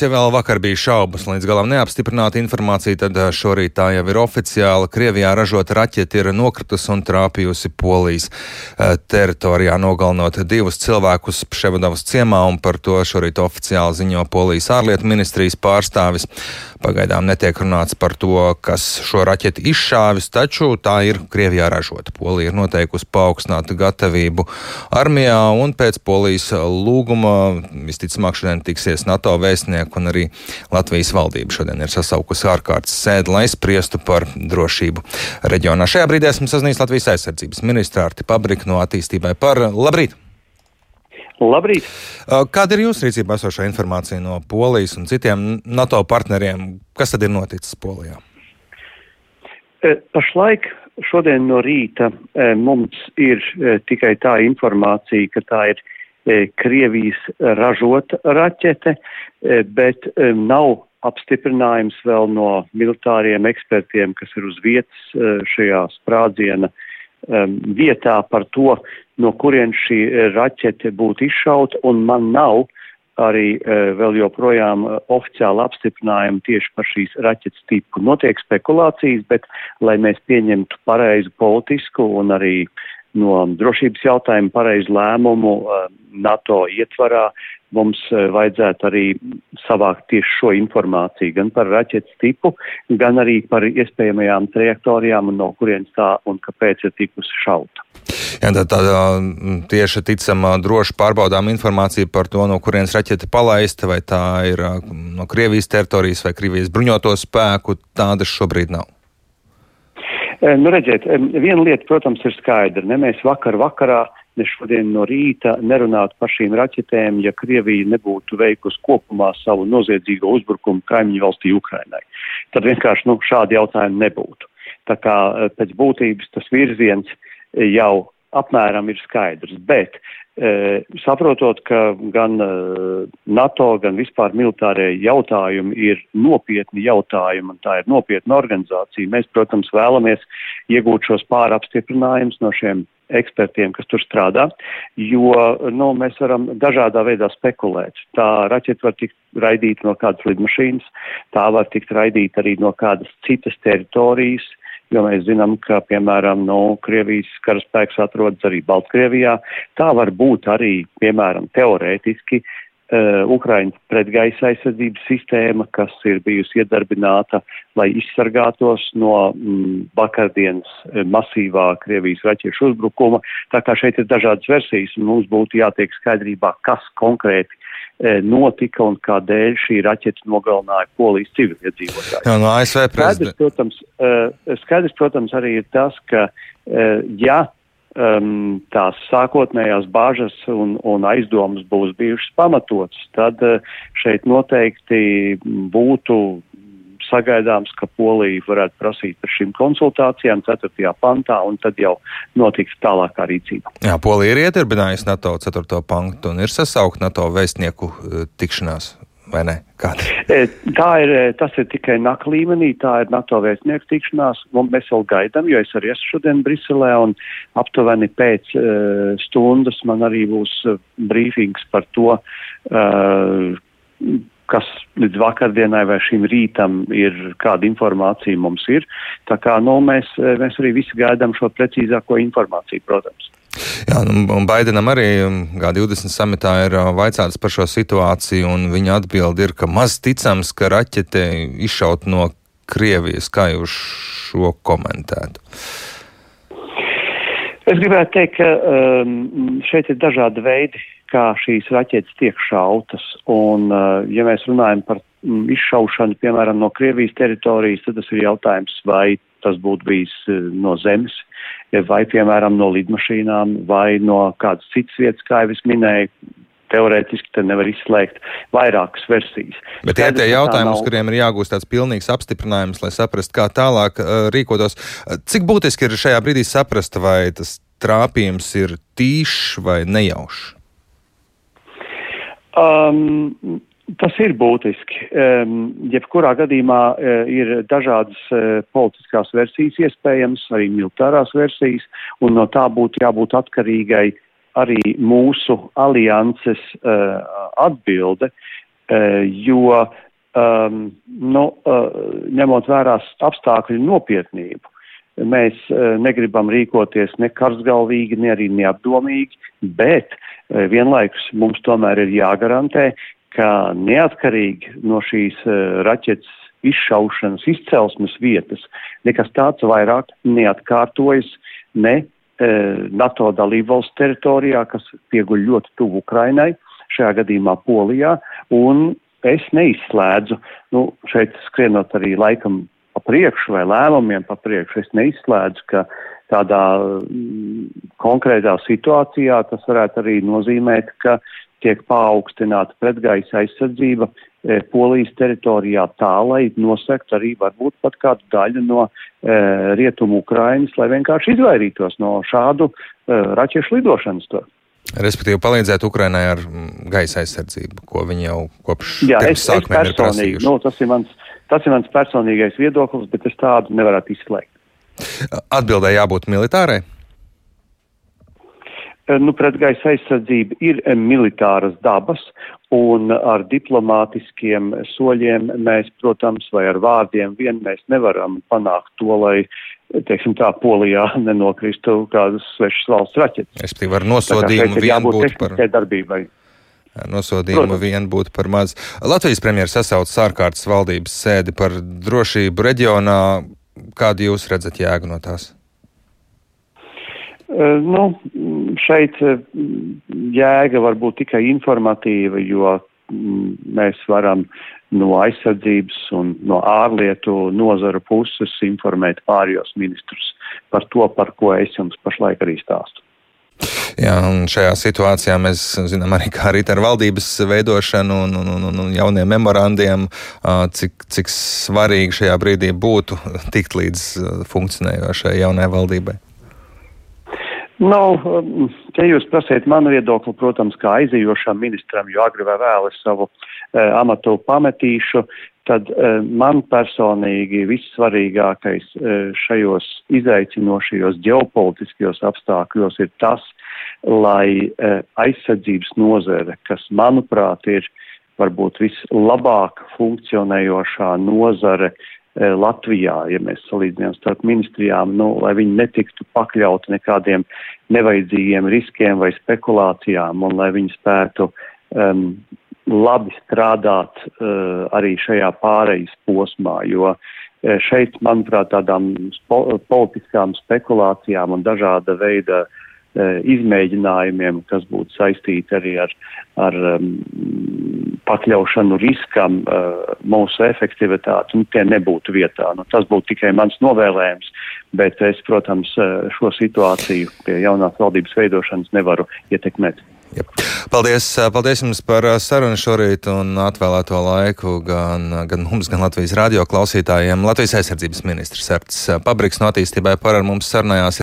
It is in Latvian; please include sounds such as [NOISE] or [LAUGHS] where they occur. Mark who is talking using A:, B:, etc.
A: Ja vēl vakar bija šaubas, līdz galam neapstiprināta informācija, tad eh, šorīt tā jau ir oficiāla. Krievijā ražota raķete ir nokritusi un trāpījusi Polijas eh, teritorijā, nogalinot divus cilvēkus Ševadavas ciemā, un par to šorīt oficiāli ziņo Polijas ārlietu ministrijas pārstāvis. Pagaidām netiek runāts par to, kas šo raķeti izšāvis, taču tā ir Krievijā ražota. Polija ir noteikusi paaugstinātu gatavību armijā, un pēc Polijas lūguma visticamāk šodien tiksies NATO vēstnieki spēku, un arī Latvijas valdība šodien ir sasaukusi ārkārtas sēdi, lai spriestu par drošību reģionā. Šajā brīdī esmu sazinājies Latvijas aizsardzības ministru Arti Pabriku no attīstībai par labrīt!
B: Labrīt!
A: Kāda ir jūsu rīcībā esošā informācija no Polijas un citiem NATO partneriem? Kas tad ir noticis Polijā?
B: Pašlaik šodien no rīta mums ir tikai tā informācija, ka tā ir Krievijas ražota raķete, e, bet e, nav apstiprinājums vēl no militāriem ekspertiem, kas ir uz vietas šajā sprādziena vietā par to, no kurien šī raķete būtu izšauta, un man nav arī vēl joprojām oficiāli apstiprinājumi tieši par šīs raķetes tipu. Notiek spekulācijas, bet lai mēs pieņemtu pareizu politisku un arī no drošības jautājumu pareizu lēmumu eh, NATO ietvarā mums eh, vajadzētu arī savākt tieši šo informāciju gan par raķetes tipu, gan arī par iespējamajām trajektorijām un no kurienes tā un kāpēc ir tikusi šauta.
A: Jā, tā tāda tieši ticama droši pārbaudām informācija par to, no kurienes raķete palaista, vai tā ir no Krievijas teritorijas vai Krievijas bruņoto spēku, tādas šobrīd nav.
B: Eh, nu, redziet, viena lieta, protams, ir skaidra. Ne mēs vakar vakarā, ne šodien no rīta nerunātu par šīm raķetēm, ja Krievija nebūtu veikusi kopumā savu noziedzīgo uzbrukumu kaimiņu valstī Ukrainai. Tad vienkārši nu, šādi jautājumi nebūtu. Tā kā eh, pēc būtības tas virziens jau apmēram ir skaidrs, bet e, saprotot, ka gan e, NATO, gan vispār militārie jautājumi ir nopietni jautājumi, un tā ir nopietna organizācija, mēs, protams, vēlamies iegūt šos pārapstiprinājumus no šiem ekspertiem, kas tur strādā, jo nu, mēs varam dažādā veidā spekulēt. Tā raķeta var tikt raidīta no kādas lidmašīnas, tā var tikt raidīta arī no kādas citas teritorijas, jo mēs zinām, ka, piemēram, no Krievijas karaspēks atrodas arī Baltkrievijā. Tā var būt arī, piemēram, teorētiski uh, Ukraiņas pretgaisa aizsardzības sistēma, kas ir bijusi iedarbināta, lai izsargātos no mm, vakardienas uh, masīvā Krievijas raķešu uzbrukuma. Tā kā šeit ir dažādas versijas, un mums būtu jātiek skaidrībā, kas konkrēti notika un kādēļ šī raķeta nogalināja polijas civiliedzīvotājus.
A: Jā, no ASV prezidenta.
B: Skaidrs, protams, e, skaidrs, protams, arī ir tas, ka e, ja tās sākotnējās bāžas un, un aizdomas būs bijušas pamatotas, tad šeit noteikti būtu sagaidāms, ka Polija varētu prasīt par šīm konsultācijām 4. pantā, un tad jau notiks tālākā rīcība.
A: Jā, Polija ir iedarbinājusi NATO 4. pantu un ir sasaukt NATO vēstnieku uh, tikšanās. Vai ne? Kāda?
B: E, tā ir, e, tas ir tikai NAK līmenī, tā ir NATO vēstnieku tikšanās, un mēs vēl gaidām, jo es arī esmu šodien Briselē, un aptuveni pēc uh, stundas man arī būs brīfings par to, uh, kas līdz vakardienai vai šim rītam ir, kāda informācija mums ir. Tā kā, nu, mēs, mēs arī visi gaidām šo precīzāko informāciju, protams.
A: Jā, nu, un Baidenam arī G20 samitā ir vaicāts par šo situāciju, un viņa atbildi ir, ka maz ticams, ka raķete izšaut no Krievijas. Kā jūs šo komentētu?
B: Es gribētu teikt, ka um, šeit ir dažādi veidi, kā šīs raķetes tiek šautas. Un, uh, ja mēs runājam par mm, izšaušanu, piemēram, no Krievijas teritorijas, tad tas ir jautājums, vai tas būtu bijis uh, no zemes, vai, piemēram, no lidmašīnām, vai no kādas citas vietas, kā jau es minēju. Teorētiski te nevar izslēgt vairākas versijas.
A: Bet tie ir tie jautājumi, uz kuriem ir jāgūst tāds pilnīgs apstiprinājums, lai saprastu, kā tālāk uh, rīkotos. Cik būtiski ir šajā brīdī saprast, vai tas trāpījums ir tīšs vai nejaušs?
B: Um, Tas ir būtiski. Um, jebkurā gadījumā uh, ir dažādas uh, politiskās versijas iespējams, arī militārās versijas, un no tā būtu jābūt atkarīgai arī mūsu alianses uh, atbilde. jo, um, nu, ņemot vērā apstākļu nopietnību, mēs negribam rīkoties ne karsgalvīgi, ne arī neapdomīgi, bet vienlaikus mums tomēr ir jāgarantē, ka neatkarīgi no šīs raķetes izšaušanas izcelsmes vietas nekas tāds vairāk neatkārtojas ne NATO dalībvalsts teritorijā, kas pieguļ ļoti tuvu Ukrainai, šajā gadījumā Polijā, un es neizslēdzu, nu, šeit skrienot arī laikam priekšu vai lēmumiem pa priekšu, es neizslēdzu, ka tādā mm, konkrētā situācijā tas varētu arī nozīmēt, ka tiek paaugstināta pretgaisa aizsardzība e, Polijas teritorijā tā, lai nosekt arī varbūt pat kādu daļu no e, rietumu Ukrainas, lai vienkārši izvairītos no šādu e, raķešu lidošanas tur.
A: Respektīvi, palīdzēt Ukrainai ar mm, gaisa aizsardzību, ko viņi jau kopš
B: Jā, es, es personīgi, nu, tas, ir mans, tas ir mans personīgais viedoklis, bet es tādu nevarētu izslēgt.
A: Atbildē jābūt militārai?
B: Eh, nu, pretgaisa aizsardzība ir eh, militāras dabas, un ar diplomātiskiem soļiem mēs, protams, vai ar vārdiem vien mēs nevaram panākt to, lai, teiksim tā, Polijā [LAUGHS] nenokristu kādas svešas valsts raķetes.
A: Respektīvi, ar nosodījumu vien būtu par.
B: Darbībai.
A: Nosodījumu Protams. vien būtu par maz. Latvijas premjeras sasaucas ārkārtas valdības sēdi par drošību reģionā. Kādu jūs redzat jēgu no tās?
B: Nu, šeit jēga var būt tikai informatīva, jo mēs varam no aizsardzības un no ārlietu nozara puses informēt pārējos ministrus par to, par ko es jums pašlaik arī stāstu.
A: Jā, un šajā situācijā mēs zinām arī, kā arī ar valdības veidošanu un, un, un, un jauniem memorandiem, cik, cik svarīgi šajā brīdī būtu tikt līdz funkcionējošai jaunai valdībai.
B: Um, ja jūs prasiet manu viedokli, protams, kā aizījošam ministram, jo agri vai vēl es savu e, amatu pametīšu, tad e, man personīgi vissvarīgākais e, šajos izaicinošajos ģeopolitiskajos apstākļos ir tas, lai e, aizsardzības nozare, kas, manuprāt, ir varbūt vislabāk funkcionējošā nozare E, Latvijā, ja mēs salīdzinām starp ministrijām, nu, lai viņi netiktu pakļauti nekādiem nevajadzīgiem riskiem vai spekulācijām un lai viņi spētu um, labi strādāt uh, arī šajā pārejas posmā, jo uh, šeit, manuprāt, tādām spo, politiskām spekulācijām un dažāda veida uh, izmēģinājumiem, kas būtu saistīti arī ar, ar um, pakļaušanu riskam uh, mūsu efektivitāti, nu, tie nebūtu vietā. Nu, tas būtu tikai mans novēlējums, bet es, protams, uh, šo situāciju pie jaunās valdības veidošanas nevaru ietekmēt.
A: Ja. Paldies, uh, paldies jums par sarunu šorīt un atvēlēto laiku gan, gan mums, gan Latvijas radio klausītājiem. Latvijas aizsardzības ministrs Erts Pabriks no attīstībai par ar mums sarunājās.